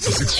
Isidlo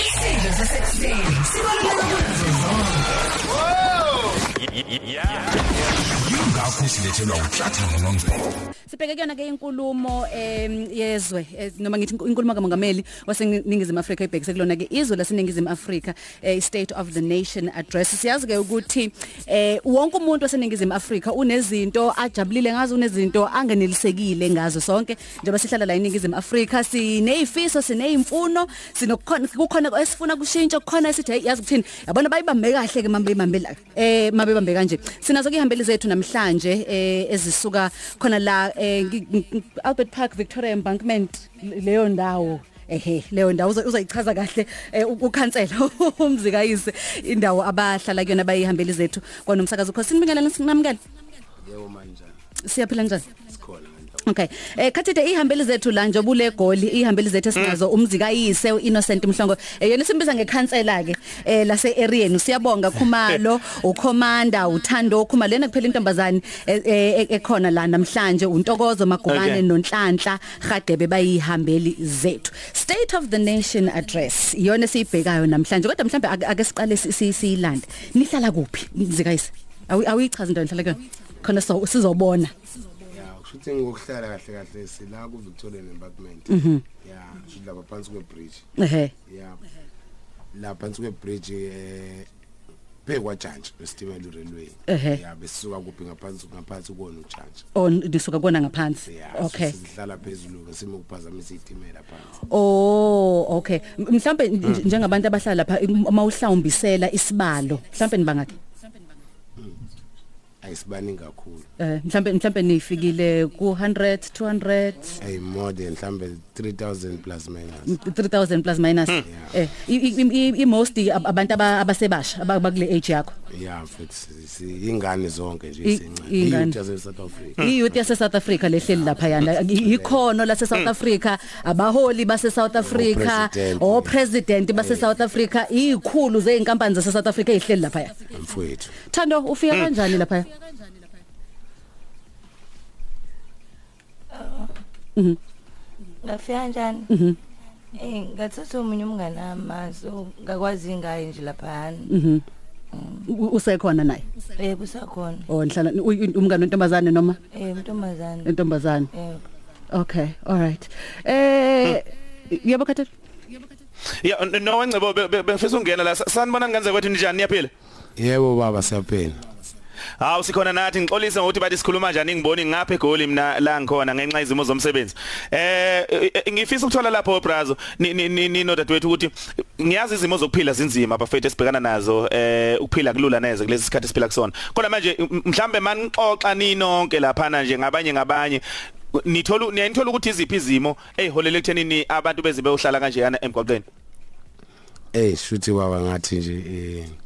sasekuseni sibaluleke kunazo zonke. Yingakho silethelwa uhlathana nomvelo. Sibheke kuyona ke inkulumo em yezwe eh, noma ngithi inkulumo kamongameli waseningizimu Afrika ibhekise kulona ke izwe laseningizimu Afrika eh, state of the nation address siyazi ke ukuthi eh wonke umuntu waseningizimu Afrika unezinto ajabulile ngazo unezinto angenelisekile ngazo sonke njengoba sihlala la eningizimu Afrika sinezifiso sinezimfuno sinokukhona kukhona esifuna kushintsha kukhona esithi hey yazi ukuthini yabona bayibambe kahle ke mambe ibambe la eh mabe bambe kanje sinazo ke ihambeli zethu namhlanje eh ezisuka khona la eh ngi- ngi- Albert Park Victoria Embankment leyo ndawo. Ehe leyo ndawo uzo- uzoyichaza kahle eh, u- ukhansela umzikayise indawo abahlala kuyona bayihambeli zethu kwanomsakazo khosini bingelela sinamukela yebo manje. Siyaphila njani? Sikhona. kanjalo Okay. Eh khathide ihambeli zethu la nje bule goli ihambeli zethu esinazo umzikayise uInnocent Mhlongo. Eh yena simbiza ngekhansela ke eh lase areaeni siyabonga Khumalo, uCommander, uThando Khumalo lena kuphela intombazane eh, eh, ekhona la namhlanje uNtokozo Magubane Okay. noNhlanhla Khadebe bayihambeli zethu. State of the Nation address iyona siyibhekayo namhlanje kodwa mhlambe ake ake siqale si- si- siyilande. Nihlala kuphi mzikayise? Awu awichaza into nihlala kuyona. Khona so sizobona. ya kushuthi ngokuhlala kahle kahle sila ku Victorian Embankment. Mhm. ya silapha phansi kwe bridge Ehe. ya la phansi kwe bridge eh phekwa judge wesitimela railway Ehhe. ya besisuka kuphi ngaphansi ngaphansi kona ujudge on disuka kubona ngaphansi. Ya okay. sihlala phezulu ke sime ukuphazamisa itimela phansi. Oh okay. M- mhlambe nj- njengabantu abahlala lapha uma uhlawumbisela isibalo mhlambe nibangaki? Ayisibani kakhulu. Eh mhlambe mhlambe nifikile ku 100 200 ay more than mhlambe 3000 plus minus. 3000 plus minus. Eh i- i- i- i most ab- abantu aba- abasebasha abakule age yakho. Ya futhi si- ingane zonke nje I- isincane ingane. iyouth yase South Africa. I youth yase South Africa lehleli lapha yana. I- ikhono lase South Africa abaholi base South Africa president. o president base South Africa izikhulu zeinkampani zase South Africa ezihleli lapha ya. Mfowethu. Thando ufika kanjani lapha ngafika kanjani eh ngathatha umunye umngane wami so ngakwazi ngayo nje lapha U- usekhona naye? Eh kusakhona. Oh nihlala u- u- umngane wentombazane noma? Eh mntombazane intombazane eh okay all right. Eh yebo khathe Ya n- no ngcebo be- be- bengifisa ukungena la. Sa- sanibona ngenze kwethu njani? Niyaphila? Yebo baba siyaphela Hawu sikhona nathi ngixolise ngokuthi bathi sikhuluma kanjani ngiboni ngapha egoli mina la ngikhona ngenxa izimo zomsebenzi. Eh ngifisa ukuthola lapho brazo ni ni ni ni nodadewethu ukuthi ngiyazi izimo zokuphila zinzima abafethu esibhekana nazo eh ukuphila kulula neze kulesi sikhathi siphila kusona. Kodwa manje mhlambe manixoxa ninonke lapha nje ngabanye ngabanye nithola niyanithola ukuthi iziphi izimo eziholele ekuthenini abantu bezibe uhlala kanjeyana emgwaqeni. eh shuthi baba ngathi nje eh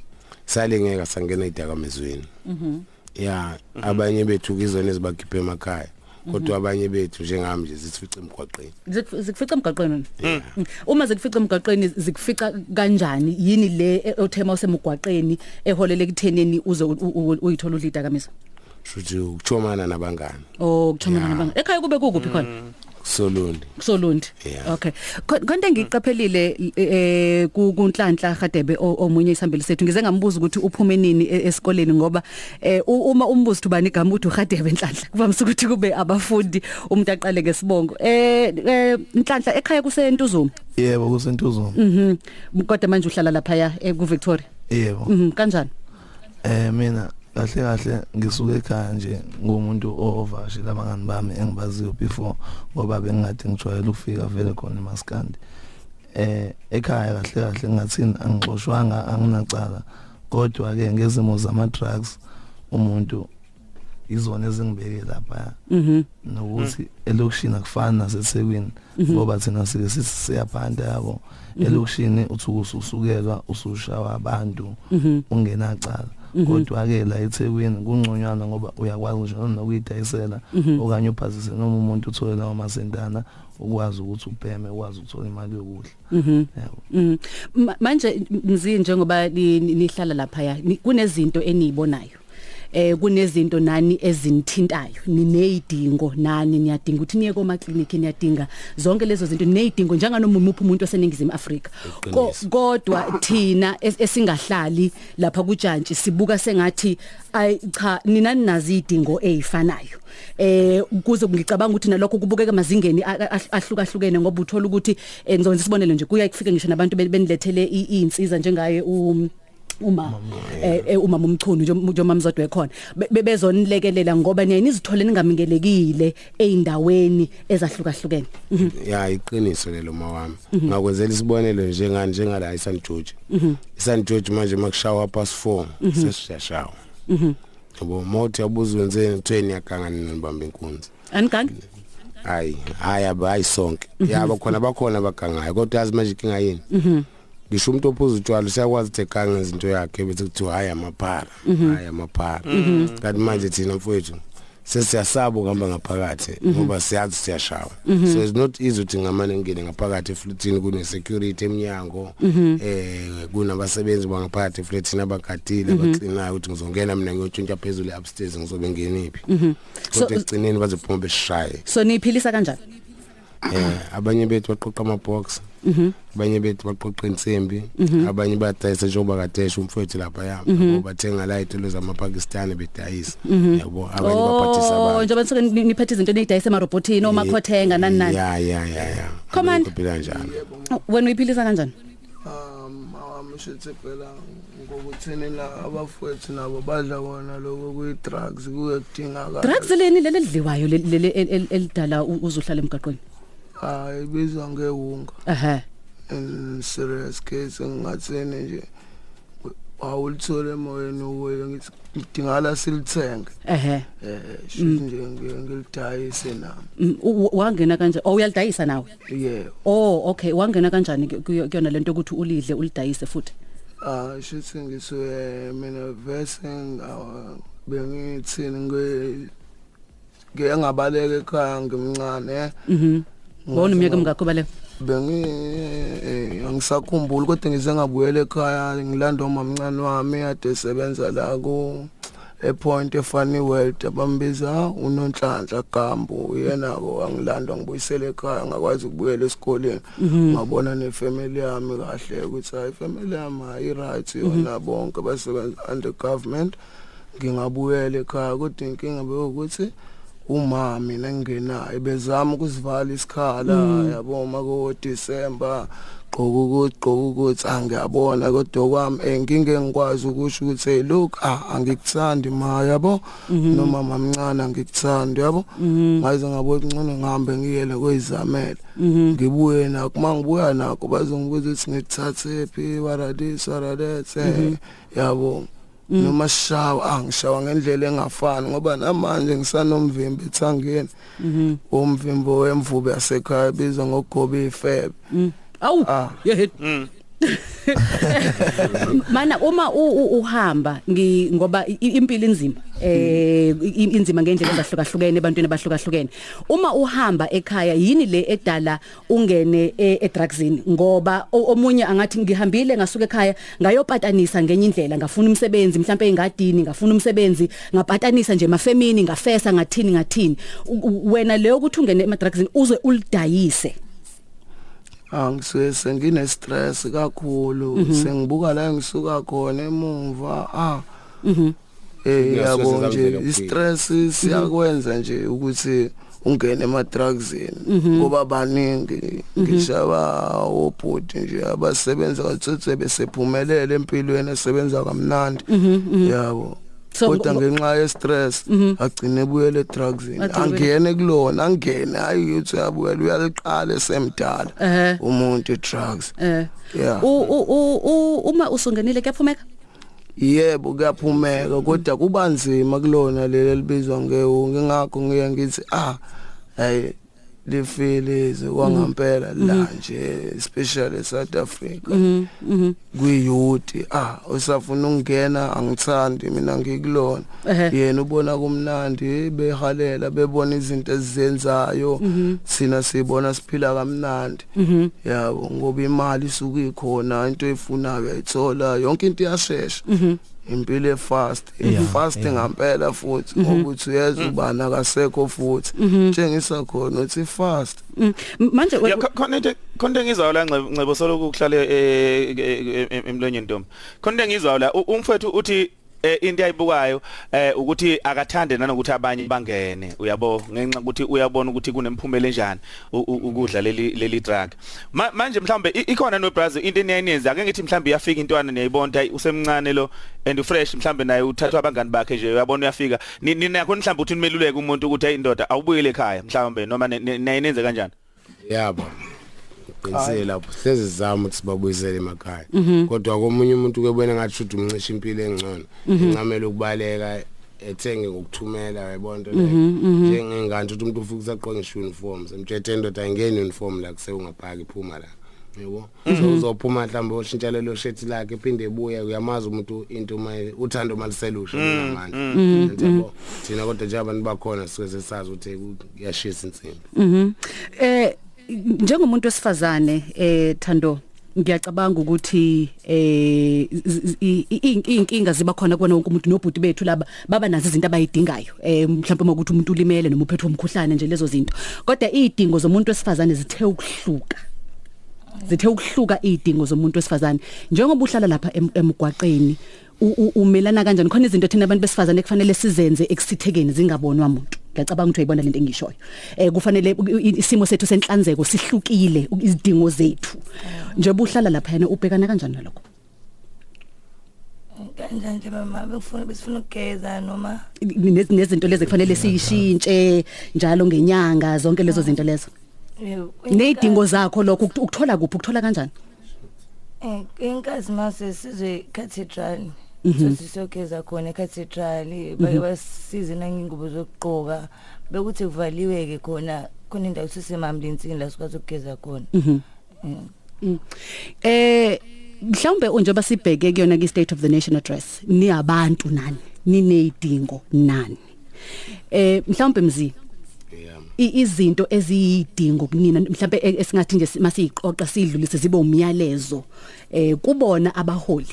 salingeka sangena idakamezweni mhm. Ya abanye bethu kizona ezibakhiphe emakhaya kodwa abanye bethu njengami nje zisifice emgwaqeni. Zik- zikufica emgaqweni Mm. uma zikufica emgaqweni zikufica kanjani? Yini le e- othema usemgwaqeni eholele ekuthenini uze u- u- uyithola udlida kamisa shuthi ukuchomana nabangani. Oh kuthomana Ya. nabanga ekhaya kube kukuphi khona? Kusolundi kusolundi Yeah. okay. Konke ngiqaphelile eh ku- kunhlanhla Khadebe o- omunye isihambeli sethu. Ngize ngambuza ukuthi uphume nini e- esikoleni ngoba eh uma umbuzo thubani igama uthi uHadebe Nhlanhla. Kuvamise ukuthi kube abafundi umuntu aqale ngesibongo. Eh eh, Nhlanhla ekhaya kusentuzuma? Yebo kusentuzuma. Mhm. Kodwa manje uhlala lapha ya eh, ku Victoria yebo. Mhm kanjani? Eh mina kahle kahle ngisuke ekhaya nje ngumuntu ovashe labangani bami engibaziyo before ngoba bengingade ngijwayele ukufika vele khona eMaskandi eh ekhaya kahle kahle ngathini? Angixoshwanga anginacala. Kodwa ke ngezimo zama drugs umuntu izona ezingibeke lapha mhm. nokuthi elokishini akufani naseThekwini ngoba thina sike sithi siyabhanda yabo. Elokishini uthi ususukelwa usushawa abantu ungenacala. Kodwa ke la eThekwini kungconywana ngoba uyakwazi nje nokuyidayisela okanye uphazise noma umuntu uthole lawo masentana ukwazi ukuthi ubheme ukwazi ukuthola imali yokudla. Yabo. Mhm. Ma- manje mzi njengoba ni- ni- nihlala lapha ya ni- kunezinto enizibonayo eh kunezinto nani ezinithintayo? Ninezidingo nani? Niyadinga ukuthi niye koma clinic niyadinga zonke lezo zinto nezidingo njenganoma umuntu umuntu oseningizimu Afrika. Ko- Iqiniso. kodwa thina es- esingahlali lapha kujantshi sibuka sengathi ay cha nina ninazi idingo ezifanayo eh kuze ngicabanga ukuthi nalokho kubukeka amazingeni a- a- ahlukahlukene ngoba uthola ukuthi eh, ngizokwenza isibonelo nje kuya kufika ngisho nabantu ben- benilethele i- iy'nsiza njengaye um uma eh eh, umama umchunu njengoba mzodwe khona Be- be- bezonilekelela ngoba niye nizithole ningamingelekile eindaweni ezahlukahlukene. Mhm. ya iqiniso lelo mawami. Ngakwenzela isibonelo njengani njengala iSan George. iSan George manje makushawa past 4 sesiyashawa yabo mawuthi yabuza wenzeni kutheni yakanga nibamba inkunzi? Anigangi hayi hayi aba hayi sonke. Yaba khona bakhona bagangayo kodwa yazi manje inkinga yini? Ngisho umuntu ophuza utshwala usiyakwazi ukuthi egange izinto yakhe bese kuthiwa hayi amaphara hayi amaphara. Kanti manje thina mfowethu sesiyasaba ukuhamba ngaphakathi ngoba siyazi siyashawa. So it's not easy ukuthi ngamane ngene ngaphakathi eflutini kune security eminyango eh kunabasebenzi bangaphakathi eflutini abagadile abacleanayo ukuthi ngizongena mina ngiyotshontsha phezulu upstairs ngizobe ngeniphi So- kodwa egcineni bazophuma beshaye. So niphilisa kanjani? Eh abanye bethu baqoqa amabox. Abanye bethu baqoqa insimbi abanye badayisa njengoba kadesha umfowethu lapha yabo ngoba bathenga la itolo zamapakistani bedayisa. Yabo abanye baphathisa Oh abantu. njengoba nisuke ni- niphethe izinto neyidayisa emarobotini omakhothenga nani nani. Ya ya ya ya. Command. kuphila njalo wena uyiphilisa kanjani? Um awamishithi phela ngokuthini la abafowethu nabo badla kona lokho kuyi-drugs kuye kudingakala drugs leni leli lidliwayo leli leli el- el- elidala u- uzuhlala emgaqweni? Hayi ibizwa ngewunga. Aha in serious case engingathini nje awulithole emoyeni uwe ngithi ngidingala silithenge. Ehe. Eh shuthi nje ngi- ngilidayise nami. Mm, u- u- wangena kanjani oh uyalidayisa nawe? Yebo oh okay wangena kanjani ku- kuyo- kuyona lento ukuthi ulidle ulidayise futhi? Ah shuthi ngisuye mina vese nga- bengithini nge ngeke ngabaleka ekhaya ngimncane. Mhm. Wona umnyaka mngakho bale? Bengi eh, angisakhumbuli kodwa ngize ngabuyela ekhaya ngilanda umamncane wami ade esebenza la ku epoint efani world. Abambiza unonhlanhla gambo uyena-ko angilanda ngibuyisele ekhaya ngakwazi ukubuyela esikoleni. Ngabona nefamily yami kahle ukuthi hayi ifamily yami ayi-right yona bonke basebenza under government. Ngingabuyela ekhaya kodwa inkinga bekuwukuthi uma mina ngingenayo bezama ukusivala isikhala yabo mako December gqoka ukuthi gqoka ukuthi angiyabona kodwa kwami enkinga engikwazi ukusho ukuthi look ah angikuthandi ma yabo? Noma mamncane angikuthandi yabo? Ngaze ngabo ngcono ngihambe ngiyele kwezamela ngibuye nakho mangibuya nakho bazongibuza ukuthi ngithathe phi waradis waradet yabo? Noma shawa angishawa ngendlela engafani ngoba namanje ngisanomvimbo ethangeni. Umvimbo wemvubu yasekhaya bizwa ngokugoba ifebe awu Ah. Mana uma uhamba ngoba impilo inzima eh inzima ngendlela ezahlukahlukene ebantwini abahlukahlukene. Uma uhamba ekhaya yini le edala ungene e- edrugsini? Ngoba omunye angathi ngihambile ngasuka ekhaya ngayopatanisa ngenye indlela ngafuna umsebenzi mhlawumbe engadini ngafuna umsebenzi ngapatanisa nje mafemini ngafesa ngathini ngathini. Wena leyo ukuthi ungene emadrugsini uze ulidayise. Angisuke sengine stress kakhulu sengibuka la ngisuka khona emuva. Ah. Eh Ingasuke yabo nje kuphela. istress siyakwenza nje ukuthi ungene emadrugsini. Ngoba baningi ngishaba obhuti nje abasebenza katsotse besephumelele empilweni esebenza kamnandi. Yabo. Kodwa ngo- ngenxa ye stress agcine ebuyele drugsini Agcine ebuyele- angene kulona angene. Hayi uthi uyabuyela uyaliqala esemdala Ehhe. umuntu drugs eh yeah u u- u- u- uma usungenile kuyaphumeka? Yebo kuyaphumeka kodwa kuba nzima kulona leli libizwa ngewunge ngakho ngiye ngithi ah hey lifilize kwangempela la nje especially South Africa. Kuyouth ah usafuna ukungena angithandi mina ngikulona. Yena ubona kumnandi behalela bebona izinto ezizenzayo. Sina sibona siphila kamnandi. Yabo ngoba imali isuke ikhona into efunayo ayithola yonke into iyashesha. Impilo efast Yeah, ifast yeah. ngampela futhi ukuthi uyeza ubana akasekho futhi tshengisa khona uthi fast Mm, manje khona into engizwayo la Ncebo soloku kuhlale eh, eh, eh, emlonyeni ntombi. Khona into engizwayo la u- umfowethu uthi eh, into ayibukayo eh ukuthi akathande nanokuthi abanye bangene. Uyabo ngenxa ukuthi uyabona ukuthi kunemphumela enjani u- u- ukudla leli leli drug. Ma- manje mhlambe i- ikhona no Brazil into eniyenza ake ngithi mhlambe iyafika intwana niyayibona hayi usemncane lo and fresh mhlambe naye uthathwa abangani bakhe nje uyabona uyafika. Ni- nina khona mhlambe uthi nimeluleke umuntu ukuthi hey indoda awubuyele ekhaya mhlambe noma ne- ne- naye nenze kanjani? Yabo. Qinisele lapho. Hlezi zama ukuthi sibabuyisele emakhaya. Mhm. kodwa komunye umuntu kebona ngathi shuthi umncisha impilo engcono. Mhm. incamela ukubaleka ethenge ngokuthumela yayibona into Mhm, leyo njengengane ukuthi umuntu ufika usaqonga isho uniform semthethe indoda ayingeni uniform la kusewungaphaka iphuma la. Yebo? Mhm. so uzophuma mhlawumbe ushintsha lelo shirt lakhe iphinde ebuya uyamazi umuntu into maye uthando maliselusha namandla yabo thina kodwa nje abantu bakhona sike sesazi ukuthi kuyashisa insimbi Mhm. Eh njengomuntu wesifazane eh Thando ngiyacabanga ukuthi eh z- i- i- inkinga ziba khona kubona wonke umuntu nobhuti bethu laba baba nazo izinto abayidingayo eh mhlawumbe uma ukuthi umuntu ulimele noma uphethwe umkhuhlane nje lezo zinto. Kodwa izidingo zomuntu wesifazane zithe ukuhluka. Zithe ukuhluka izidingo zomuntu wesifazane. Njengoba uhlala lapha em- emgwaqeni u- u- umelana kanjani? Khona izinto thina abantu besifazane kufanele sizenze ekusithekeni zingabonwa umuntu ngiyacabanga ukuthi uyibona lento engishoyo. Eh kufanele u- i- isimo sethu senhlanzeko sihlukile u- izidingo zethu. Njengoba uhlala lapha yana ubhekana kanjani nalokho? Kanjani nje mama? Bekufuna besifuna ukugeza noma? Nez- nezinto lezi kufanele siyishintshe njalo ngenyanga zonke lezo zinto lezo. Eh, nezidingo zakho lokho ukut- ukuthola kuphi? Ukuthola kanjani? Eh inkazi mase sizwe cathedral Mhm. so sisogeza khona ecathedral bake basize nangingubo zokugqoka bekuthi kuvaliwe ke khona khona indawo sisemamlinsini la sikwazi ukugeza khona Mhm. Eh. Mm. Eh mhlawumbe njengoba sibheke kuyona ki state of the nation address ni abantu nani ninezidingo nani eh mhlawumbe mzi izinto eziyidingo kunina mhlawumbe e- esingathi nje masiyiqoqa sidlulise zibe umyalezo eh kubona abaholi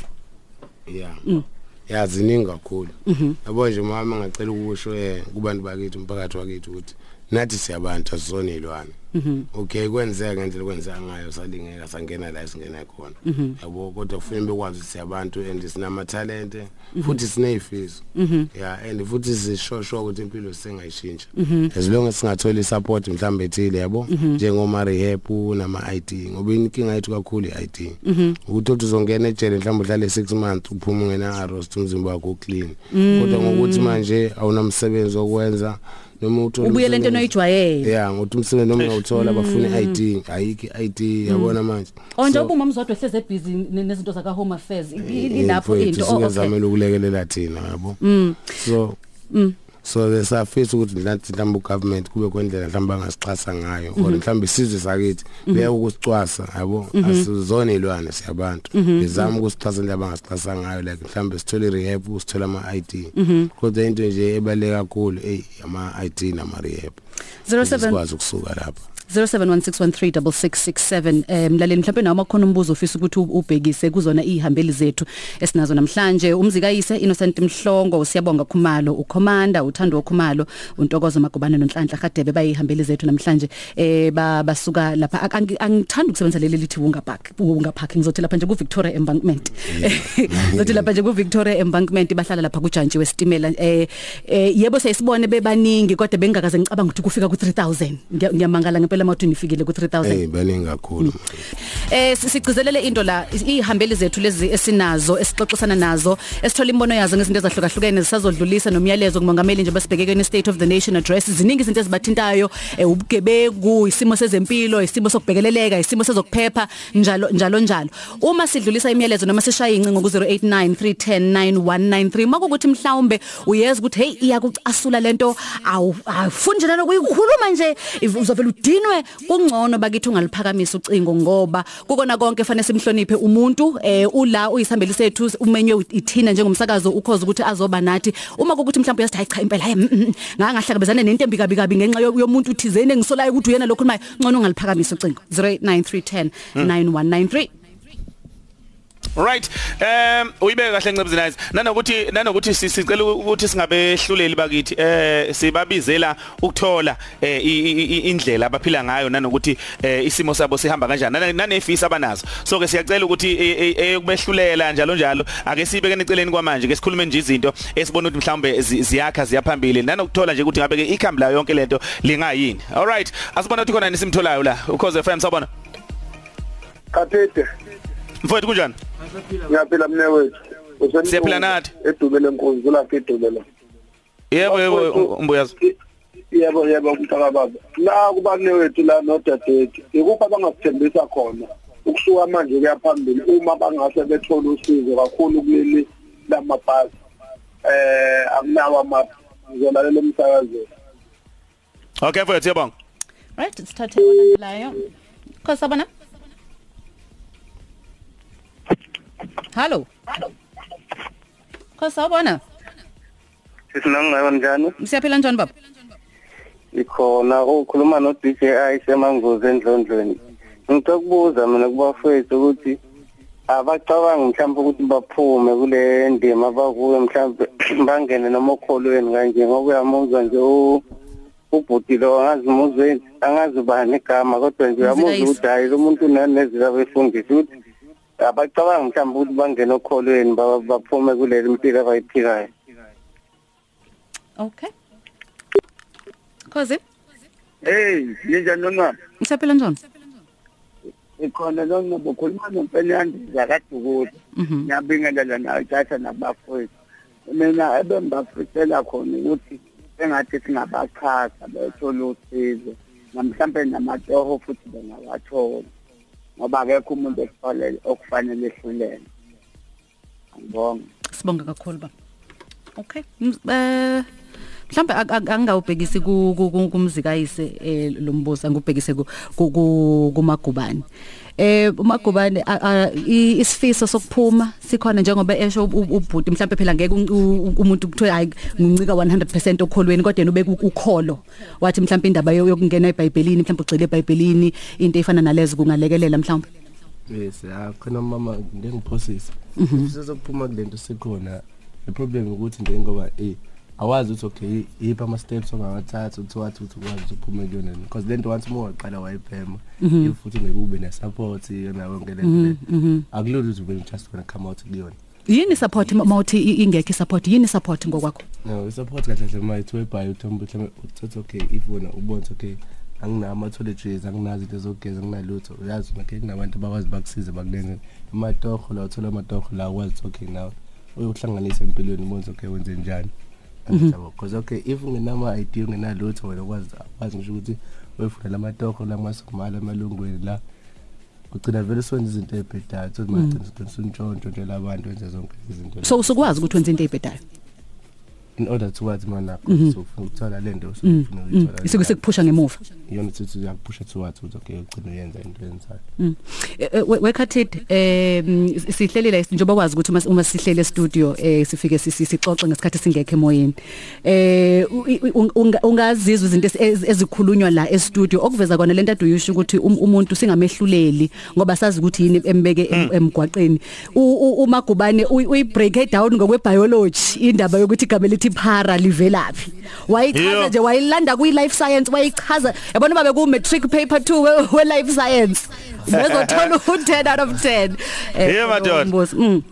yeah Mm. yazi iningi kakhulu Mhm. yabo nje mama ngacela ukusho eh kubantu bakithi umphakathi wakithi ukuthi nathi siyabantu asizonilwane Mhm. okay kwenzeka ngendlela kwenzeka ngayo salingeka sangena la singena khona Mhm. yabo kodwa kufanele bekwazi ukuthi siyabantu and sinama talent Mhm. futhi sinezifiso Mhm. yeah and futhi sishosho ukuthi impilo singayishintsha Mhm. as long as singathola support mhlambe ethile yabo Mhm. njengoma rehab nama ID ngoba inkinga yethu kakhulu i-ID Mhm. ukuthi uthi uzongena ejele mhlawumbe uhlale 6 months uphuma ungena arrest umzimba wakho uclean Mm. kodwa ngokuthi manje awunamsebenzi okwenza noma uthola ubuyele into umsebenzi- oyijwayele yeah ngokuthi umsebenzi noma ungawuthola bafuna i-ID ayikho i-ID yabona manje. Oh nje So, uma umzodwa ehleze busy ne- nezinto zaka home affairs. I- i- eh, ilapho mfowethu, into oh, okay. singazamela ukulekelela thina yabo? Mm. so Mm. So lesafisa ukuthi mhlathi mhlawumbe ugovernment kube kwendlela mhlawumbe angasixhasa ngayo or Mhm. mhlawumbe isizwe sakithi Mhm. beke ukusicwasa yabo Mhm. asizona ilwane siyabantu Mhm. bezama ukusixhasa indlela abangasixhasa ngayo like mhlawumbe sithole rehab sithola ama ID Mhm. kodwa into nje ebaleka kakhulu ey ama ID nama rehab 07 sikwazi ukusuka lapha 0716136667 eh mlaleli mhlawumbe nawe makhona umbuzo ofisa ukuthi u- ubhekise kuzona ihambeli zethu esinazo namhlanje. Umzikayise Innocent Mhlongo siyabonga Khumalo uCommander uthando Khumalo untokozo magubane nonhlanhla Khadebe bayihambeli zethu namhlanje. Eh ba- basuka lapha. Ak- angi- angithanda ukusebenzisa leli lithi unga park unga park ngizothi lapha nje ku Victoria Embankment ngizothi lapha nje ku Victoria Embankment bahlala lapha kujantshi wesitimela eh eh, yebo siyisibone bebaningi kodwa bengakaze ngicabanga ukuthi kufika ku 3000 Ngiya- ngiyamangala ngempela mawuthi nifikile ku 3000 hey baningi kakhulu. Eh si- sigcizelele into la is- ihambeli zethu lezi esinazo esixoxisana nazo esithola imbono yazo ngezinto ezahlukahlukene zisazodlulisa nomyalezo kumongameli nje basibhekeke state of the nation address. Ziningi izinto ezibathintayo eh, ubugebengu isimo sezempilo isimo sokubhekeleleka isimo sezokuphepha njalo njalo njalo. Uma sidlulisa imiyalezo noma sishaya incingo ku 0893109193 makukuthi mhlawumbe uyeza ukuthi hey iyakucasula lento awu awufuni nje nalo kuyikhuluma nje if uzovela udinwe kungcono bakithi ungaliphakamisa ucingo ngoba kukona konke fanele simhloniphe umuntu eh ula uyisihambeli sethu umenywe ithina njengomsakazo ukhoza ukuthi azoba nathi. Uma kukuthi mhlawumbe uyasithi hayi cha impela hayi mm, mm, ngaka ngahlangabezana nento embi kabi kabi ngenxa yo- yomuntu uthizeni engisolayo ukuthi uyena lokhu maye ngcono ungaliphakamisa ucingo 0893109193 Right. Um uyibeke kahle ncebuzini nice. Nanokuthi nanokuthi si- sicela ukuthi singabehluleli bakithi eh sibabizela ukuthola eh indlela abaphila ngayo nanokuthi eh isimo sabo sihamba kanjani Nane- nanefisa abanazo. So ke siyacela ukuthi eyokubehlulela njalo njalo ake sibekene eceleni kwamanje ke sikhulume nje izinto esibona ukuthi mhlawumbe zi- ziyakha ziyaphambili nanokuthola nje ukuthi ngabe ke ikhambi layo yonke lento lingayini. All right. Asibona ukuthi khona nisimtholayo la. Ukhoze FM sabona. Kaphete Mfowethu kunjani? Ngiyaphila mne wethu Usemqondo, Siyaphila nathi. edubele nkonzo lapha edubele Yebo yebo umbuyazi. yebo yebo umntaka baba la kubane wethu la nodadethu ikuphi abangasithembisa khona? Ukusuka manje kuya phambili uma bangase bethola usizo kakhulu kuleli lamabhasi eh akunawo amaphi ngizolalela umsakazweni Okay mfowethu yabonga. right sithathe olandelayo khosabona Hallo Khosabona Sisinangayo njani? siyaphila njani baba Ikhona ukhuluma no DJI semangozi endlondlweni. Ngicela ukubuza mina kubafethu ukuthi abacabangi mhlawumbe ukuthi baphume kule ndima abakuyo mhlawumbe bangene noma okholweni kanje ngoba uyamuzwa nje u ubhuti lo angazi muzwe angazi bani igama kodwa nje uyamuzwa Mzikayise. ukuthi hayi lo muntu unanezila befundisa ukuthi abacabangi mhlawumbe ukuthi bangene okholweni ba- baphume kuleli mpilo abayiphilayo. Okay. Khosi hey ninjani noma? Siyaphila njani? Ikhona lo nobukhuluma nomfenyandi zakadukuza Mhm. Ngiyabingelela nawe tata nabafowethu mina ebengibafisela khona ukuthi engathi singabaxhasa bethola usizo. Namhlanje namatoho futhi bengawathola. Ngoba akekho umuntu okufanele okufanele ehlulele ngibonga sibonga kakhulu ba Okay. M- eh mhlambe ak- ak- angawubhekisi ku- ku- ku- kumzikayise eh lo mbuzo angubhekise ku- ku- ku- kumagubane. Eh umagubane a- a- i- isifiso sokuphuma sikhona njengoba esho u- u- ubhuti mhlambe phela ngeke u- u- umuntu kuthiwa hayi ngincika 100% okholweni kodwa yena ubeka u- ukholo. Wathi mhlambe indaba yo- yokungena eBhayibhelini mhlambe ugcile eBhayibhelini into efana nalezo kungalekelela mhlambe yes akhona mama ngengiphosisa sizokuphuma kulento sikhona. The problem ukuthi nje ngoba eh awazi ukuthi okay yiphi ama steps ongawathatha ukuthi wathi ukuthi ukwazi ukuthi uphume kuyona because lento once more waqala wayiphema if futhi ngeke ube ne support yona yonke lento akulula ukuthi ube just gonna come out kuyona. Yini support mawuthi i- ingekho support yini support ngokwakho? No support kahle kahle uma ithiwe by uthomba mhlawumbe uthatha okay if wona ubona ukuthi okay anginawo toiletries anginazo into zokugeza anginalutho uyazi okay kunabantu abakwazi bakusize bakulenze. Amatoho la uthola amatoho la ukwazi ukuthi okay now uyohlanganisa empilweni ubone ukuthi okay wenze njani. Yabo because okay if ungenama idea ungenalutho wena ukwazi ukwazi ngisho ukuthi uyofuna lamatoho la masukumala emalungweni la ugcina vele swenza izinto ezibhedayo so manje ugcina usuntshontsho nje labantu wenze zonke izinto so usukwazi ukuthi wenze into ezibhedayo in order to what man nakho so ufuna ukuthola le nto usufuna ukuyithola isuke sekuphusha ngemuva? Iyona ukuthi uyakuphusha to what ukuthi okay ugcina uyenza into enzayo Eh, eh, we- wekhathid em sihlelile njengoba kwazi ukuthi uma- uma sihlele studio eh sifike sisi- sixoxe ngesikhathi singekho emoyeni. Eh u- i- u- unga- ungazizwa izinto ezi- ezi- ezikhulunywa la e studio okuveza kona lento aduyisho ukuthi um- umuntu singamehluleli ngoba sazi ukuthi yini embeke em- emgwaqeni. U- u- umagubane uyi break down ngokwe biology indaba yokuthi igama lithi para livelaphi. Wayichaza Yebo. nje wayilanda kwi life science wayichaza. Yabona babe ku matric paper 2 we, we life science. Bezothola u10 out of 10 Yebo, madoda.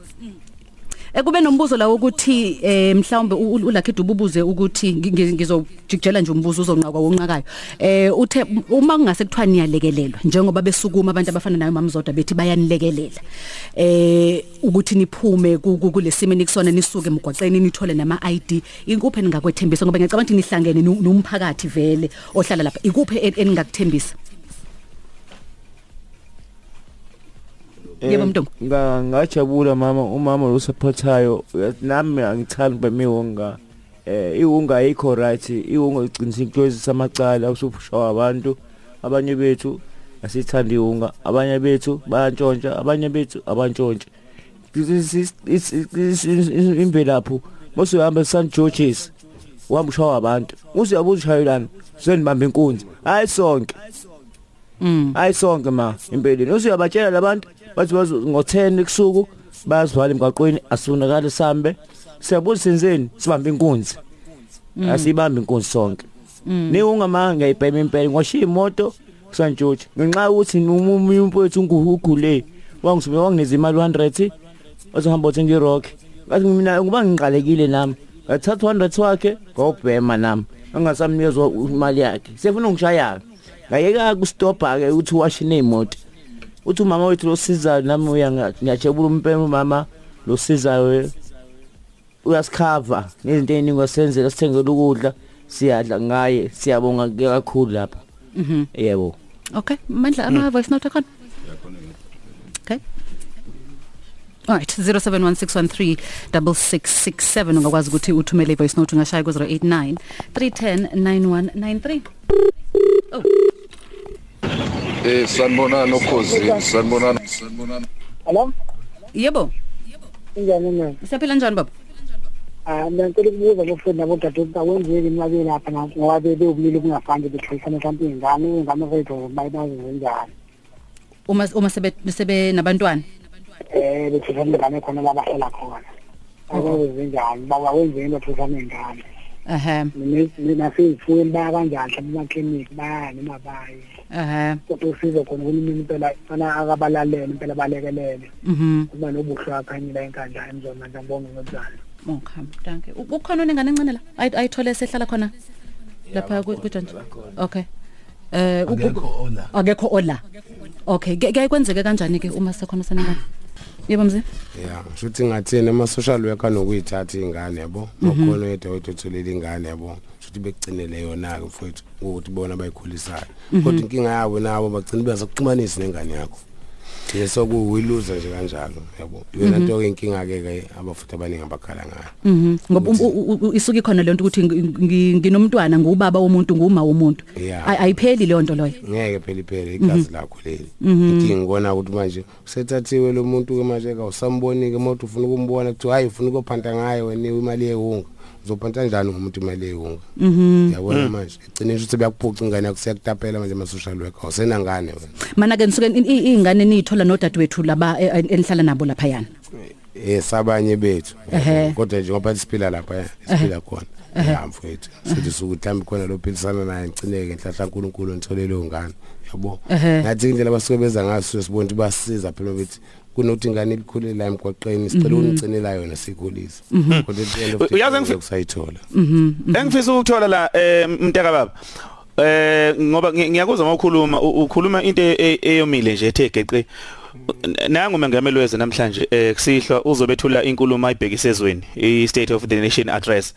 Umbuzo mm ekube nombuzo la ukuthi eh mhlawumbe u- u- ulakhida ububuze ukuthi ngi- ngi- ngizojikjela nje umbuzo uzonqakwa wonqakayo. Eh uthe uma kungase kuthiwa niyalekelelwa njengoba besukuma abantu abafana nayo mamzoda bethi bayanilekelela eh ukuthi niphume ku- ku- kulesimo nikusona nisuke emgwaqeni nithole nama ID ikuphi ningakwethembisa ngoba ngiyacabanga ukuthi nihlangene nu- nomphakathi vele ohlala lapha. Ikuphi en- eningakuthembisa Yebo, Mntungu. nga ngajabula mama umama lo supportayo nami angithandi bemiwonga eh iwunga ayikho right. Iwunga iqinisa into ezisamacala usuphisha abantu. Abanye bethu asithandi iwunga abanye bethu bayantshontsha. Abanye bethu abantshontshe. Imvelapho mose uhamba St George's uhamba ushawa abantu. Uze yabuza ushayelana senibamba inkunzi. Hayi sonke. Hayi sonke ma impeleni. Usuyabatshela labantu bathi bazo ngo10 ekusuku bayazivala emgaqweni asunakala sambe siyabuza senzeni? Sibambe inkunzi. Asibambe inkunzi sonke. Ni ungamanga ngiyibhema impela ngwashiya imoto kusantshutshi ngenxa yokuthi umuntu mfowethu ungugule wangisume wangineza imali 100 ozohamba uthenga irock. Ngathi mina kuba ngiqalekile nami. Ngathatha 100 wakhe ngawubhema nami. Angasamnikezwa imali yakhe. Sefuna ungishaya ngayeka kustopha ke uthi washine imoto uthi umama wethu losizayo nami uya ngiyajebula umpema umama losizayo uyasikhava nezinto eziningi wasenzela sithengele ukudla siyadla ngaye siyabonga kakhulu lapha. Mhm. yebo. Okay, mandla ama voice note akhona. Okay. Alright 0716136667 ungakwazi ukuthi uthumele voice note ungashaya ku 089 3109193 Eh sanibonana ukhozi sanibonana sanibonana Hello? Yebo Injani mina? siyaphila njani baba Ah ngicela ukubuza bafuni nabo dadewethu akwenzeki imali lapha na ngoba bebe ubulili kungafani bexhisa mhlawumbe ingane ingane zethu bayibazi njani. uma uma sebe sebe nabantwana Eh bexhisa ingane khona la bahlala khona. Akwazi njani baba wenzeni bexhisa ingane. aha Mina sifuye ba kanjani mhlawumbe ema clinic bayani mabayi. Aha Kodwa usizo khona kulimi impela fana akabalalele impela balekelele. mhm. Kuba nobuhlwa akhanyila enkandla emzona manje ngibonga ngokuthanda. okay thank you. U- ukhona onengane encane la? Ayi- ayithole sehlala khona? Lapha ku- kujantshi okay. Eh u- u- Akekho ola. akekho ola. Okay ke ke kwenzeke kanjani ke uma sekhona senengane yebo mzi? Ya shuthi ngathini ama social worker nokuyithatha ingane yabo? Bakhona yedwa oyitholele ingane yabo? Shuthi bekugcinele yona ke mfowethu ukuthi bona bayikhulisayo kodwa inkinga yabo nabo bagcina bezakuxhumanisa nengane yakho. Yeso kuyiluza nje kanjalo yabo? Yona into ke inkinga ke ke abafuthi abaningi abakhala ngayo. Mhm. Ngoba um- u- u- u- isuka ikhona le nto ukuthi ngi- ngi- nginomntwana ngubaba womuntu nguma womuntu. Yeah. Ay- ayipheli le nto loyo ngeke phela iphele igazi lakho leli. Inkinga ngibona ukuthi manje usethathiwe lo muntu ke manje ka usamboni ke moto ufuna ukumbona kuthi hayi ufuna ukuphanta ngaye wena imali yehunga uzophanta kanjani ngomuntu imali yehunga yabona manje? Egcine nje ukuthi beyakuphuca ingane yakho siyakutapela manje ama social worker. Awusenangane wena. Mana ke nisuke i- i- iy'ngane niyithola nodadewethu laba e- e- enihlala nabo laphayana. Eh sabanye bethu. Ehhe. kodwa nje ngoba siphila lapha ya siphila khona. Ya mfowethu. Sithi suku mhlambi khona lo philisana naye ngcineke enhlahla uNkulunkulu ngithole leyo ngane yabo? Ehhe. ngathi indlela basuke beza ngaso sibona ukuthi basiza phela ukuthi kunokuthi ingane ilikhulele la emgwaqeni sicela unigcinela yona sikhulise kodwa at the end of the Uyazi day ngifi- ukusayithola Engifisa ukuthola la eh mntaka baba. Eh ngoba ngi- ngiyakuzwa ngokukhuluma u- ukhuluma into e- e- eyomile nje ethe geqe. Nangu mengameli weze namhlanje eh kusihlwa uzobethula inkulumo ayibhekise ezweni i State of the Nation address.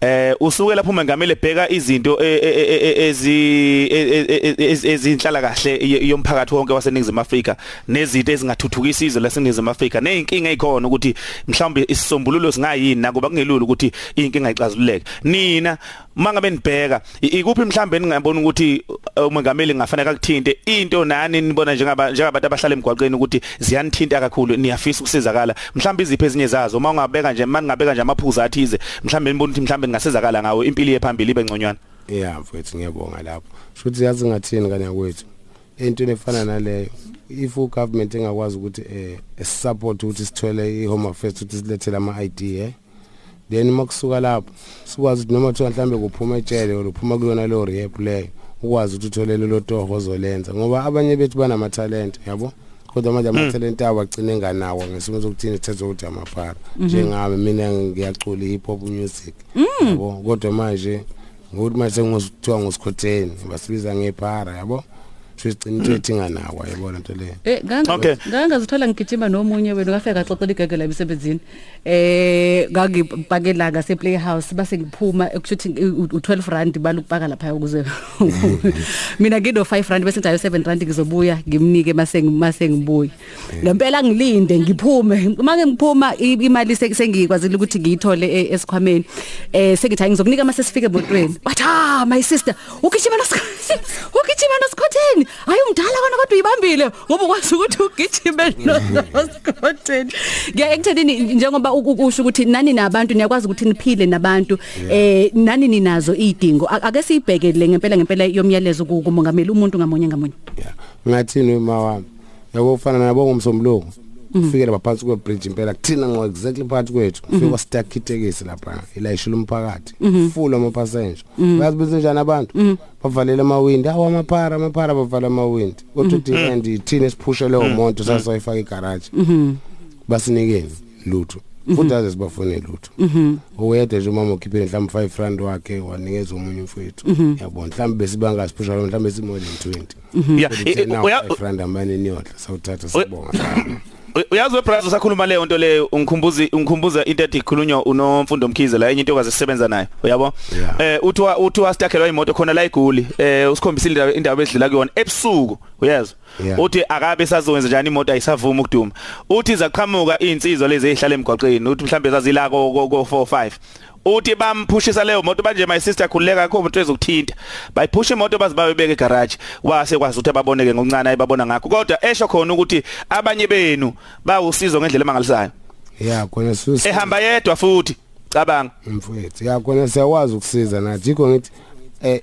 Eh usuke lapho mengameli ebheka izinto ezi ezinhlala kahle yomphakathi wonke waseNingizimu Afrika nezinto ezingathuthukisa izwe laseNingizimu Afrika nezinkinga ezikhona ukuthi mhlawumbe isisombululo singayini nakuba kungelula ukuthi inkinga ixazululeke nina mangabe nibheka ikuphi mhlawumbe ningabona ukuthi uh, umengameli ngafanele akuthinte into nani nibona njengaba njengabantu abahlala emgwaqeni ukuthi ziyanithinta kakhulu niyafisa ukusizakala? Mhlawumbe iziphi ezinye zazo? Uma ungabeka nje maningabeka nje amaphuzu athize mhlawumbe nibona ukuthi mhlawumbe ningasizakala ngawo impilo yephambili ibe ngconywana. Yeah mfowethu ngiyabonga lapho. Shuthi yazi ngathini kanye kwethu. Into efana naleyo if u government engakwazi ukuthi eh support ukuthi sithole i home affairs ukuthi silethele ama ID eh? Then makusuka lapho sikwazi ukuthi noma kuthiwa mhlambe kuphuma etshele or uphuma kuyona lo rehab leyo ukwazi ukuthi uthole lo toho ozolenza. Ngoba abanye bethu banama talent yabo? Kodwa manje ama talent abo agcine nganawo ngesimo sokuthini ithethe ukuthi amaphara. Njengami mina ngiyacula hip hop music yabo? Kodwa manje ngokuthi manje sengizothiwa ngosikhotheni basibiza ngephara yabo? Sigcina into ethinga nawo yabona into leyo Eh nganga Okay. ngangazithola ngigijima nomunye wena ngafika xoxela igege la emsebenzini. Eh ngangipakela ngase playhouse base ngiphuma ekuthi u12 rand balukupaka lapha ukuze mina ngino 5 rand bese ngijayo 7 rand ngizobuya ngimnike mase mase ngibuye. Ngempela ngilinde ngiphume make ngiphuma i- imali se- sengikwazile ukuthi ngiyithole e- esikhwameni. Eh sengithi hayi ngizokunika mase sifike emotweni. Wathi ah my sister ugijima nosikhotheni. Ugijima nosikhotheni. Hayi umdala kona kodwa uyibambile ngoba ukwazi ukuthi ugijime nosikhotheni. Ngiya ekuthenini njengoba u- u- usho ukuthi nani nabantu niyakwazi ukuthi niphile nabantu eh nani ninazo izidingo A- ake siyibhekele ngempela ngempela yomyalezo ku- kumongameli umuntu ngamunye ngamunye. yeah ngathini uma wami yabo ufana nabo ngomsombuluko kufikela baphansi kwebridge impela kuthina ngo exactly phakathi kwethu kufika stuck itekisi lapha ila ishilo umphakathi full ama passenger uyazi bese njani abantu? Bavalele amawindi awu amaphara amaphara bavala amawindi. Kodwa uthi end ithina esiphushe leyo monto sasayifaka igarage basinikeni lutho. Futhi aze sibafune lutho. Oyedwa nje umama ukhiphile mhlawumbe 5 rand wakhe wanikeza umunye mfowethu yabona mhlawumbe besibangasiphusha lo mhlawumbe simole 20 Yeah, Kodwa eh, uthe eh, nawu uya- 5 rand amane niyodla sawuthatha sibonga uyazi webrazo sakhuluma leyo nto leyo ungikhumbuza ungikhumbuza into ethi ikhulunywa unomfundo mkhize la enye into okazisebenza nayo uyabo Yeah. eh uthi wa- uthi wastakhelwa imoto khona la eGoli eh usikhombisile indawo indawo edlula kuyona ebusuku uyezwa Yeah. uthi akabe sazowenza njani imoto ayisavuma ukuduma uthi zaqhamuka insizwa lezi ezihlala emgwaqeni uthi mhlambe zazila ko ko 45 uthi bamphushisa leyo moto manje my sister khuleka akho umuntu ezokuthinta. Bayiphusha imoto bazibabeke egarage wase kwazi ukuthi ababoneke ngokuncane ayibabona ngakho. Kodwa esho khona ukuthi abanye benu bawusizo ngendlela emangalisayo. Ya khona susi ehamba yedwa futhi. Cabanga. Mfowethu ya khona siyakwazi ukusiza nathi yikho ngithi eh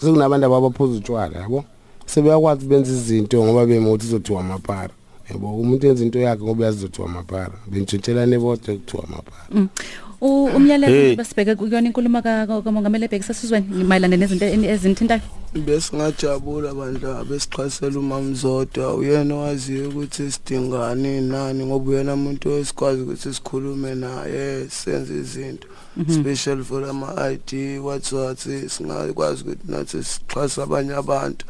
sekunabantu abaphuza utshwala yabo? Sebeyakwazi benza izinto ngoba bemothi izothiwa amapara yabo umuntu enza into yakhe ngoba yazothiwa amapara bentshintshelane bodwa kuthiwa amapara Mm. U- umyalezo Hey. hey. besibheke kuyona inkulumo ka- ka- kamongameli ebheki sesizweni mayelana nezinto eni- ezinthintayo besingajabula bandla besixhasela umamzodwa uyena owaziyo ukuthi sidingani nani ngoba uyena umuntu esikwazi ukuthi sikhulume naye senze izinto special for ama-ID what what singakwazi ukuthi nathi sixhasa abanye abantu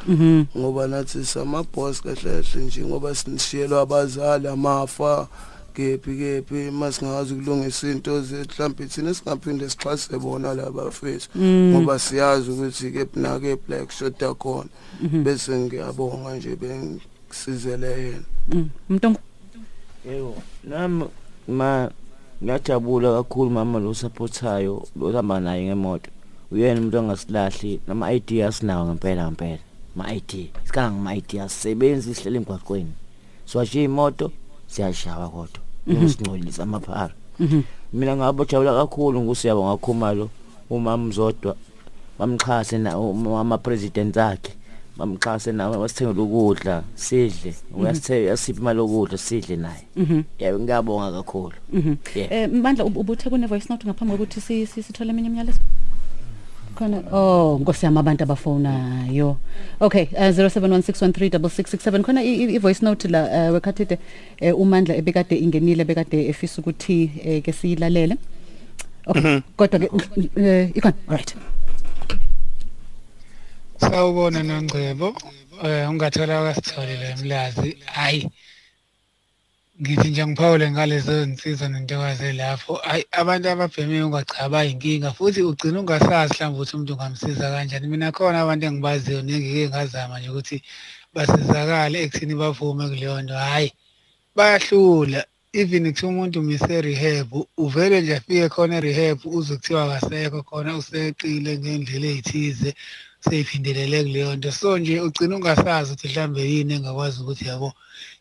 ngoba nathi samaboss kahle kahle nje ngoba sinishiyelwa abazali amafa kephi kephi masingazi ukulungisa into mhlawumbe thina singaphinde sixhase bona laba bafethu ngoba siyazi ukuthi kephi na kephi la kushoda khona bese ngiyabonga nje bengisizele yena Mm. Mntongo Yebo, nami ma ngiyajabula kakhulu mama lo supportayo lo hamba naye ngemoto. Uyena umuntu ongasilahli nama ID asinawo ngempela ngempela. Ma ID, sikanga ngama ID asebenzi isihlele emgwaqweni. Siwashiya imoto siyashaya kodwa. Ngosingcolisa amaphara. Mina ngabajabula kakhulu ngusiyabonga khumalo umama Mzodwa bamxhase na ama president akhe. bamxhase nawe wasithengela ukudla sidle uyasithe asiphi imali yokudla sidle naye yebo ngiyabonga kakhulu. Eh Mandla ub- ubuthe kune voice note ngaphambi kokuthi si- si- sithole eminye imiyalezo. Khona oh Nkosi yami abantu abafonayo. Okay, uh, 0716136667 khona i i- i voice note la uh, wekhathide uh, uMandla ebekade ingenile bekade efisa ukuthi uh, ke siyilalele. Okay, kodwa ke eh ikon right. Sawubona noNgcebo. Eh ungathola kwasitholile mlazi. Hayi. Ngithi nje ngiphawule ngalezo insizwa nentokazi lapho. Hayi abantu ababheme ungacaba inkinga futhi ugcina ungasazi mhlawumbe ukuthi umuntu ungamsiza kanjani. Mina khona abantu engibaziyo nengike ngazama nje ukuthi basizakale ekuthini bavume kuleyo nto. Hayi. Bayahlula. Even kuthiwa umuntu umise rehab uvele nje afike khona rehab uzokuthiwa akasekho khona useqile ngendlela ezithize seyiphindelele kuleyo nto so nje ugcina ungasazi ukuthi mhlambe yini engakwazi ukuthi yabo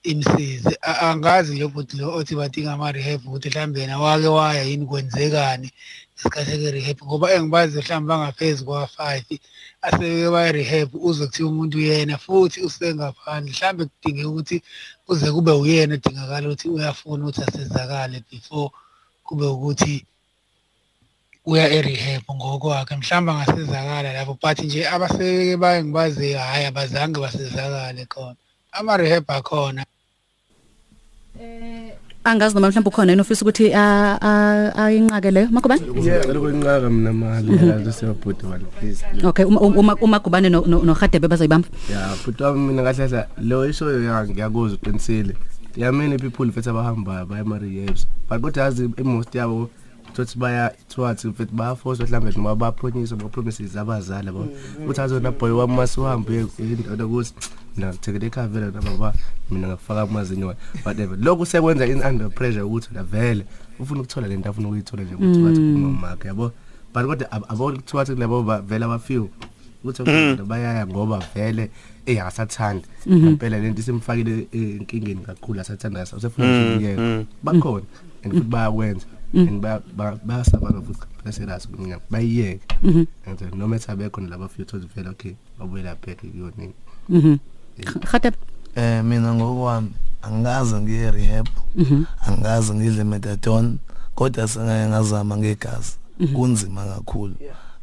imsize. Angazi lo bhuti lo othi badinga ama-rehab ukuthi mhlambe yena wake waya yini kwenzekani ngesikhathi eke-rehab. Ngoba engibazi mhlawumbe bangaphezu kwa-five asebeke baya-rehab uze kuthiwa umuntu uyena futhi usengaphandle. Mhlawumbe kudingeka ukuthi kuze kube uyena edingakala ukuthi uyafuna ukuthi asizakale before kube ukuthi uya e-rehab ngokwakhe mhlawumbe angasizakala lapho but nje abasebeke baye ngibaziyo hhayi abazange basizakale khona ama-rehab akhona Angazi noma mhlawumbe ukhona yini ofisa ukuthi a- a- ayinqake leyo makubani? Yeah, lokho inqaka mina mali yazi siyabhuti wani please. Okay, uma uma uma kubane no no- no Khadebe bazoyibamba. Yeah, bhuti wami mina kahle kahle lo ishoyo ya ngiyakuzwa uqinisile. Yeah, many people futhi abahamba baya ama rehabs. But kodwa yazi most yabo ukuthi baya twathi futhi bayaforce mhlambe noma bapromise ama promises abazali yabo. Uthi azona boy wami masuhambe indoda ukuthi mina ngithekele ekhaya vele nababa mina ngafaka amazinyo whatever. Lokhu sekwenza in under pressure ukuthi la vele ufuna ukuthola lento afuna ukuyithola nje ukuthi wathi kumama wakhe yabo. But kodwa ab- abona ukuthi wathi labo ba- vele abafeel ukuthi abantu bayaya ngoba vele eh akasathandi. Ngempela lento isimfakile enkingeni kakhulu asathanda usefuna ukuyeka bakhona and futhi bayakwenza. And baya- ba- bayasabana futhi pressurize kunya bayiyeke. And noma ethabekho laba futhi vele okay babuyela back kuyona Mhm. Khadebe eh mina ngokwami angikaze ngiye rehab. Mhm. angikaze ngidle methadone kodwa sengaye ngazama ngegazi. Mhm. kunzima kakhulu.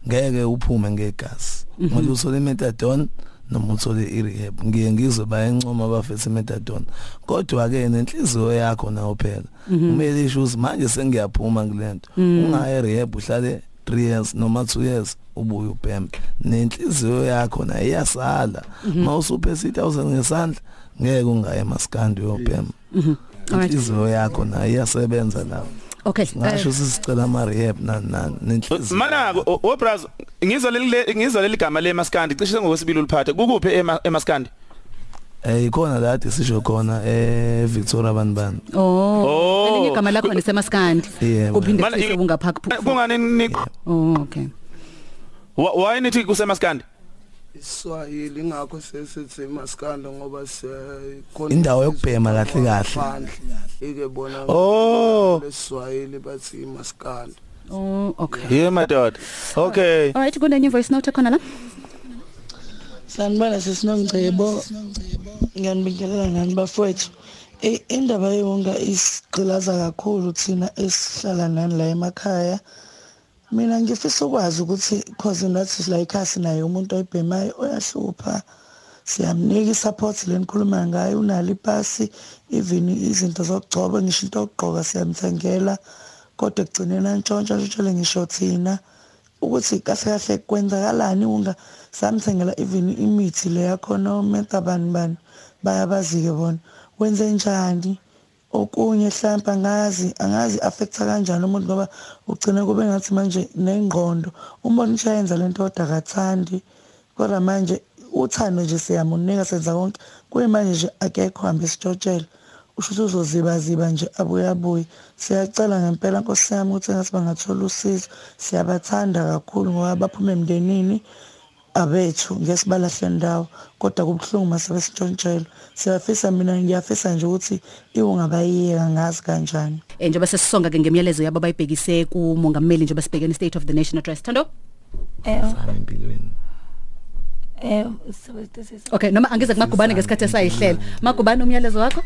Ngeke uphume ngegazi. Mhm. ngoba uthole methadone noma uthole i-rehab ngiye ngizwe bayencoma bafethe methadone kodwa ke nenhliziyo yakho nawo phela Mhm. kumele isho ukuthi manje sengiyaphuma kulento Mhm. ungaye rehab uhlale 3 years noma 2 years ubuye ubheme nenhliziyo yakho nayo iyasala Mhm. mawusuphe 6000 ngesandla ngeke ungaye emaskandi uyobhema Mhm. Alright. inhliziyo yakho nayo iyasebenza la Okay. ngasho eh, sisicela ama rehab nani nenhliziyo Manako o- Braz ngizwa leli ngizwa leli gama le Maskandi cishe ngokwesibili uliphathe kukuphi ema- eMaskandi eh ikhona la ade sisho khona eh Victoria banibani Oh. Oh. Elinye igama lakho. Kuphinde Mana- futhi ungapha kungani ni Oh okay. why nithi kusemaskandi iswahili ngakho sesithi maskanda ngoba sikhona Indawo yokubhema kahle kahle. ike bona Oh. leswahili bathi maskanda Oh okay. yeah madoda okay Alright kunenye voice note khona la. sanibona sesinongcebo ngiyanibingelela nani bafowethu I- indaba yonga isigqilaza kakhulu thina esihlala nani la emakhaya mina ngifisa ukwazi ukuthi cause nathi la ekhaya sinaye umuntu oyibhemayo oyahlupha. Siyamnika i-support le nikhuluma ngayo unalo ipasi even izinto zokugcoba ngisho into yokugqoka siyamthengela. Kodwa ekugcineni antshontsha ntshontshelwe ngisho thina. Ukuthi kahle kahle kwenzakalani unga samthengela even imithi le yakhona omenta bani bani bayabazi-ke bona. Wenze njani? Okunye mhlawumbe angazi angazi affecta kanjani umuntu ngoba ugcina kube ngathi manje nengqondo. Umbona ukuthi ayenza lento kodwa akathandi. Kodwa manje uthando nje siyamunika senza konke. Kuyimanje nje akekho hambe isitshotshela usho ukuthi uzozibaziba nje abuye abuye. Siyacela ngempela nkosi yami ukuthi ngathi bangathola usizo. Siyabathanda kakhulu ngoba baphuma emndenini. Abethu ngesibalahle ndawo kodwa kubuhlungu mase besitshontshela siyafisa mina ngiyafisa nje ukuthi iwungabayiyeka ngazi kanjani Eh njengoba sesisonga ke ngemiyalezo yabo bayibhekise kumongameli njengoba sibhekene state of the nation address. Thando? Eh empilweni eh sebesithe Okay noma angize kumagubane ngesikhathi esayihlela. Magubane umyalezo wakho?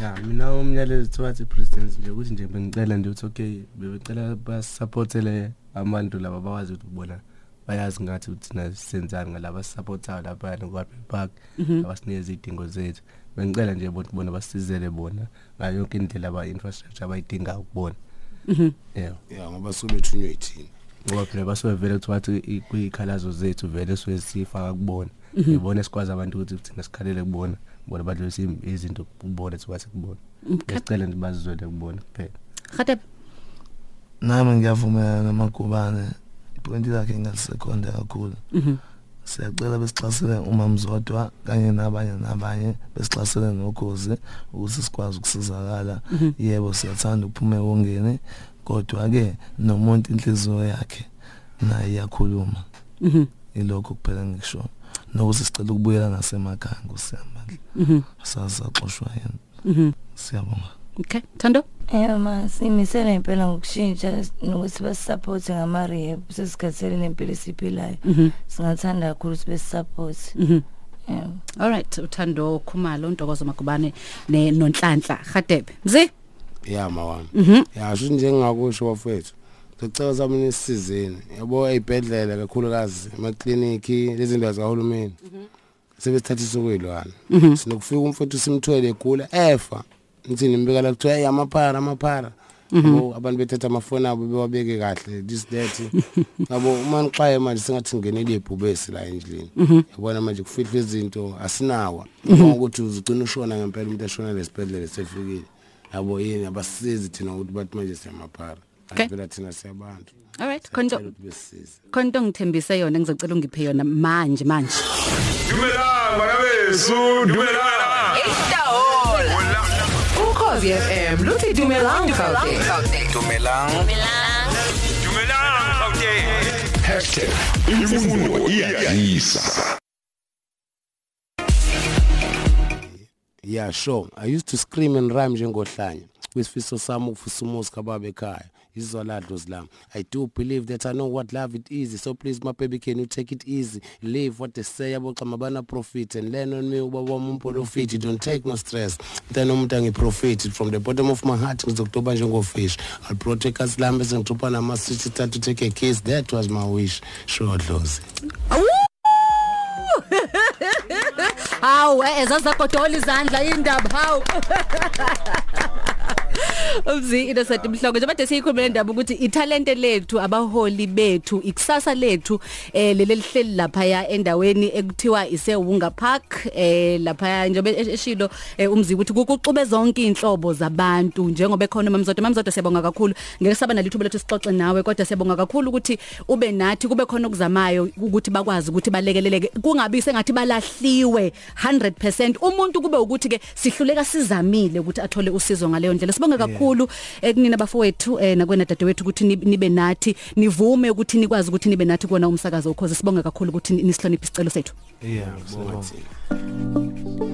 ya mina umyalezo thiwathi president nje ukuthi nje bengicela nje ukuthi okay bebecela basupportele abantu laba bawazi ukuthi bona bayazi ngathi ukuthi thina senzani ngalaba supportayo lapha ngwapi park Mhm. abasinikeza izidingo zethu bengicela nje bona bona basizele bona ngayo yonke indlela aba infrastructure abayidingayo kubona Mhm. yeah ya ngoba sobethunywe yithini ngoba phela basuke vele kuthiwa ukuthi kuyikhalazo zethu vele suke sifaka kubona Mhm. ibona esikwazi abantu ukuthi thina sikhalele kubona bona badlulisa izinto kubona thiwathi kubona Okay. ngisicela nje bazizwele kubona kuphela Khatep. Nami ngiyavumelana namagubane ipointi lakhe ngalisekhonda kakhulu. Mhm. siyacela besixhasele umamzodwa kanye nabanye nabanye besixhasele nogozi ukuthi sikwazi ukusizakala. Mhm. yebo siyathanda ukuphuma ewongeni kodwa ke nomuntu inhliziyo yakhe naye iyakhuluma. Mhm. ilokho kuphela ngisho. Nokuthi sicela ukubuyela nasemakhaya ngosiyamandla sasaxoshwa yena. Siyabonga. Okay. Thando? Eh ma simisela impela ngokushintsha nokuthi basisupport ngama rehab sesikhathele nempilo esiphilayo Mhm. singathanda kakhulu ukuthi besisupport Mhm. yeah All right, uthando Khumalo untokozo magubane ne nonhlanhla. Khatep. Mzi? ya mawami Mhm. ya sho njengakusho wafethu sicela sami nisizeni yabo eyibhedlela kakhulukazi emakliniki lezi ndawo zikahulumeni sebesithathisa kwelwana Mhm. sinokufika umfowethu simthwele egula efa nithi nimbeka la kuthiwa hey amaphara amaphara Mhm. yabo abantu bethatha amafoni abo bewabeke kahle this that yabo uma nixaye manje singathi ngenele ibhubesi la endlini Mhm. yabona manje kufihlwa izinto asinawa Mhm. ukuthi uzugcina ushona ngempela umuntu eshona lesibhedlela sefikile yabo yini abasizi thina ukuthi bathi manje siyamaphara Okay. phela thina siyabantu All right, konto ukuthi besisize konto ngithembise yona ngizocela ungiphe yona manje manje. dumelang bana beso dumelang Itahola. Ukhosi FM luthi dumelang Gauteng. dumelang dumelang Gauteng #imfundo iyayisa yeah sure. I used to scream and rhyme njengohlanya. Kwisifiso sami ukufisa umuzi kababa ekhaya izolado zilami i do believe that i know what love it is. So please my baby can you take it easy? Live what they say aboxama bana profit. And learn on me uba wami umprofit don't take no stress. Then umuntu angiprofit. From the bottom of my heart ngizokutoba njengofish. I'll protect us lambe sengithupa nama city to take a kiss. That was my wish. Sure dlozi. Hawu ezazagodola izandla indaba hawu. Umzi Innocent Mhlongo njengoba nje siyikhulumela indaba ukuthi italente lethu abaholi bethu ikusasa lethu eh leli lihleli lapha ya endaweni ekuthiwa isewunga park eh lapha njengoba eshilo eh, umzi ukuthi kukuxube zonke inhlobo zabantu njengoba ekhona mamzodo mamzodo siyabonga kakhulu. Ngeke saba nalithuba lethu sixoxe nawe kodwa siyabonga kakhulu ukuthi ube nathi kube khona okuzamayo ukuthi bakwazi ukuthi balekeleleke. Kungabi sengathi balahliwe 100% umuntu kube ukuthi ke sihluleka sizamile ukuthi athole usizo ngaleyo ndlela. Sibonga kakhulu ekunina bafowethu eh nakwena dadewethu ukuthi nib- nibe nathi nivume ukuthi nikwazi ukuthi nibe nathi kuona umsakazo ukhoze sibonga kakhulu ukuthi ni- nisihloniphe isicelo sethu yeah Sibonga.